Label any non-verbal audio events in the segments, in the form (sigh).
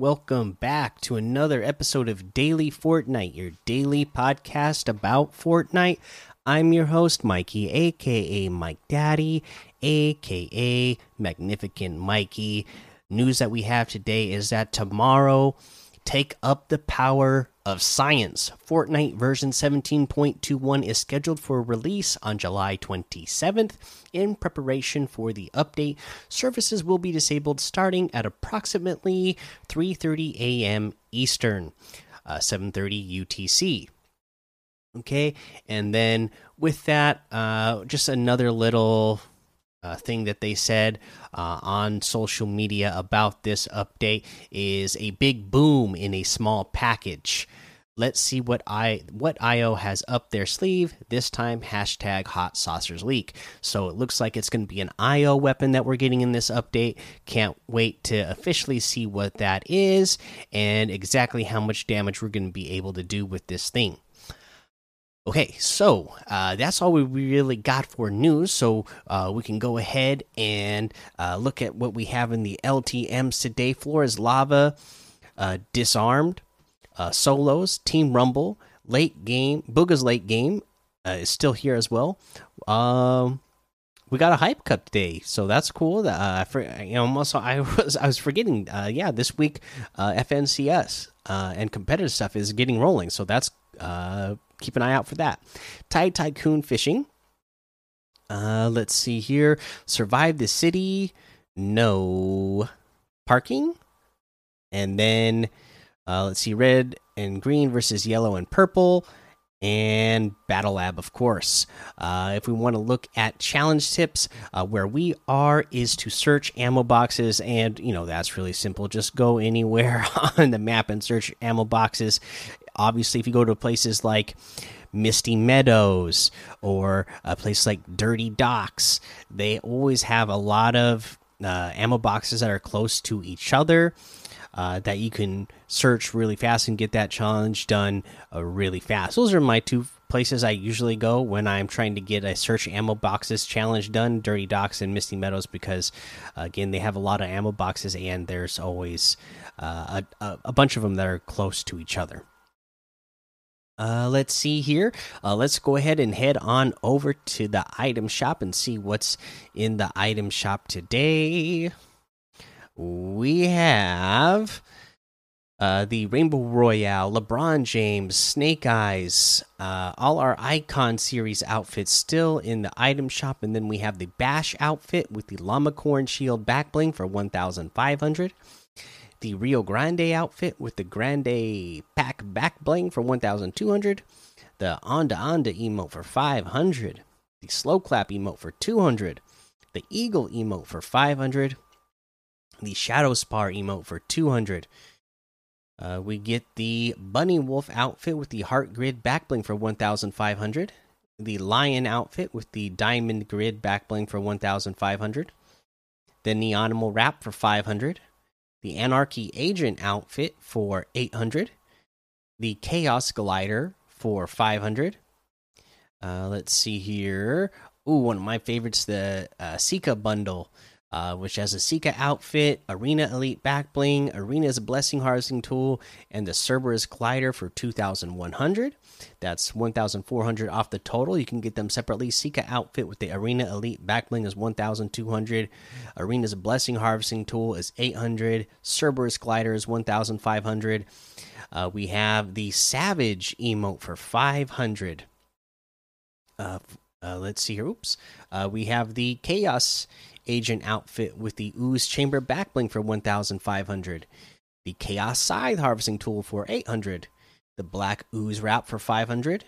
Welcome back to another episode of Daily Fortnite, your daily podcast about Fortnite. I'm your host, Mikey, aka Mike Daddy, aka Magnificent Mikey. News that we have today is that tomorrow, take up the power of science. Fortnite version 17.21 is scheduled for release on July 27th. In preparation for the update, services will be disabled starting at approximately 3:30 a.m. Eastern, uh, 7:30 UTC. Okay, and then with that, uh, just another little uh, thing that they said uh, on social media about this update is a big boom in a small package. Let's see what I what IO has up their sleeve this time. Hashtag hot saucers leak. So it looks like it's going to be an IO weapon that we're getting in this update. Can't wait to officially see what that is and exactly how much damage we're going to be able to do with this thing. Okay, so uh, that's all we really got for news. So uh, we can go ahead and uh, look at what we have in the LTMs today. Floor is lava, uh, disarmed, uh, solos, Team Rumble, late game, Bugha's late game uh, is still here as well. Um, we got a hype cup today, so that's cool. Uh, for, you know, also I was I was forgetting. Uh, yeah, this week uh, FNCS uh, and competitive stuff is getting rolling, so that's uh, keep an eye out for that. Tide Tycoon fishing. Uh, let's see here. Survive the city. No parking, and then uh, let's see, red and green versus yellow and purple, and Battle Lab, of course. Uh, if we want to look at challenge tips, uh, where we are is to search ammo boxes, and you know that's really simple. Just go anywhere (laughs) on the map and search ammo boxes. Obviously, if you go to places like Misty Meadows or a place like Dirty Docks, they always have a lot of uh, ammo boxes that are close to each other uh, that you can search really fast and get that challenge done uh, really fast. Those are my two places I usually go when I'm trying to get a search ammo boxes challenge done Dirty Docks and Misty Meadows because, uh, again, they have a lot of ammo boxes and there's always uh, a, a bunch of them that are close to each other. Uh, let's see here. Uh, let's go ahead and head on over to the item shop and see what's in the item shop today we have uh, the Rainbow Royale, LeBron James, Snake Eyes, uh, all our Icon series outfits still in the item shop, and then we have the Bash outfit with the Llama Corn Shield back bling for one thousand five hundred. The Rio Grande outfit with the Grande Pack back bling for one thousand two hundred. The Onda Onda emote for five hundred. The Slow Clap emote for two hundred. The Eagle emote for five hundred the Shadow Spar emote for 200. Uh, we get the Bunny Wolf outfit with the Heart Grid backbling for 1,500. The Lion outfit with the Diamond Grid backbling for 1,500. The Neonimal Wrap for 500. The Anarchy Agent outfit for 800. The Chaos Glider for 500. Uh, let's see here. Ooh, one of my favorites, the uh, Sika bundle uh, which has a Sika outfit, Arena Elite back bling, Arena's blessing harvesting tool, and the Cerberus glider for 2,100. That's 1,400 off the total. You can get them separately. Sika outfit with the Arena Elite back bling is 1,200. Arena's blessing harvesting tool is 800. Cerberus glider is 1,500. Uh, we have the Savage emote for 500. Uh, uh, let's see here. Oops. Uh, we have the Chaos agent outfit with the ooze chamber backbling for 1500 the chaos scythe harvesting tool for 800 the black ooze wrap for 500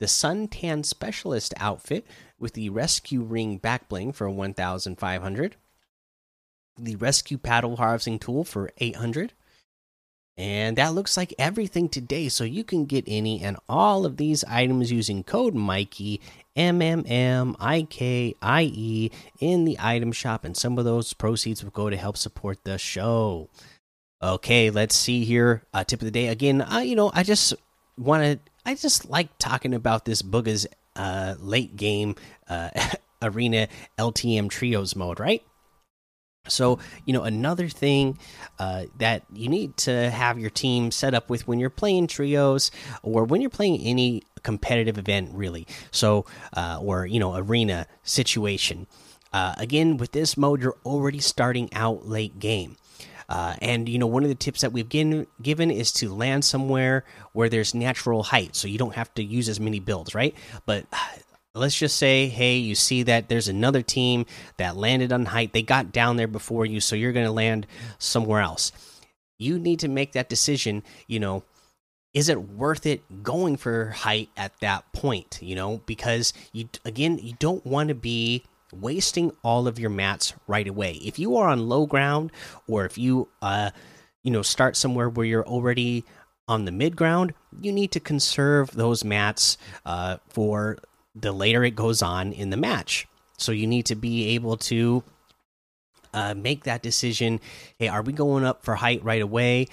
the suntan specialist outfit with the rescue ring backbling for 1500 the rescue paddle harvesting tool for 800 and that looks like everything today. So you can get any and all of these items using code Mikey M M M I K I E in the item shop, and some of those proceeds will go to help support the show. Okay, let's see here. Uh, tip of the day again. Uh, you know, I just want to. I just like talking about this Bugha's uh, late game uh, (laughs) arena LTM trios mode, right? So, you know, another thing uh, that you need to have your team set up with when you're playing trios or when you're playing any competitive event, really. So, uh, or, you know, arena situation. Uh, again, with this mode, you're already starting out late game. Uh, and you know, one of the tips that we've given, given is to land somewhere where there's natural height, so you don't have to use as many builds, right? But let's just say, hey, you see that there's another team that landed on height. They got down there before you, so you're going to land somewhere else. You need to make that decision. You know, is it worth it going for height at that point? You know, because you again, you don't want to be wasting all of your mats right away. If you are on low ground or if you uh you know start somewhere where you're already on the mid ground, you need to conserve those mats uh for the later it goes on in the match. So you need to be able to uh, make that decision. Hey, are we going up for height right away?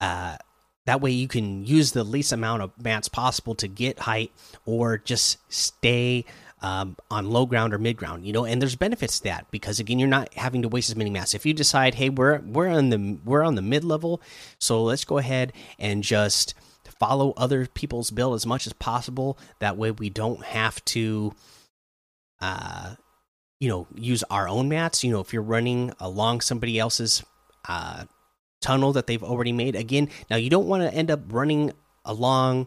Uh, that way you can use the least amount of mats possible to get height, or just stay um, on low ground or mid ground, you know, and there's benefits to that because again, you're not having to waste as many mass. If you decide, hey, we're we're on the we're on the mid level, so let's go ahead and just follow other people's build as much as possible. That way, we don't have to, uh, you know, use our own mats. You know, if you're running along somebody else's uh tunnel that they've already made, again, now you don't want to end up running along,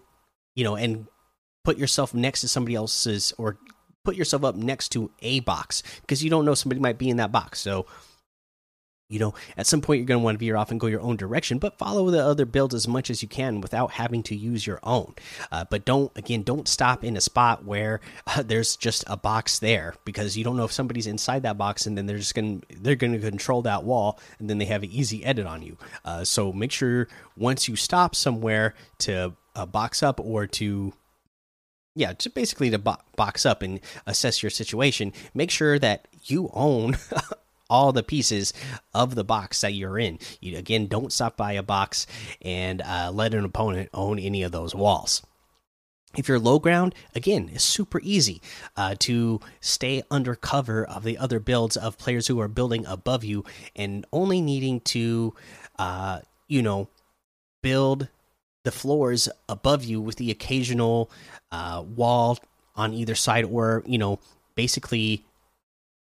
you know, and put yourself next to somebody else's or put yourself up next to a box because you don't know somebody might be in that box. So, you know, at some point you're going to want to veer off and go your own direction, but follow the other builds as much as you can without having to use your own. Uh, but don't, again, don't stop in a spot where (laughs) uh, there's just a box there because you don't know if somebody's inside that box and then they're just going to, they're going to control that wall and then they have an easy edit on you. Uh, so make sure once you stop somewhere to uh, box up or to yeah, just basically to bo box up and assess your situation. Make sure that you own (laughs) all the pieces of the box that you're in. You again don't stop by a box and uh, let an opponent own any of those walls. If you're low ground, again, it's super easy uh, to stay under cover of the other builds of players who are building above you and only needing to, uh, you know, build the floors above you with the occasional uh, wall on either side, or you know, basically,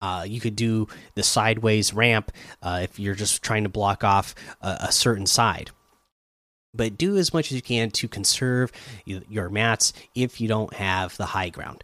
uh, you could do the sideways ramp uh, if you're just trying to block off a, a certain side. But do as much as you can to conserve your mats if you don't have the high ground.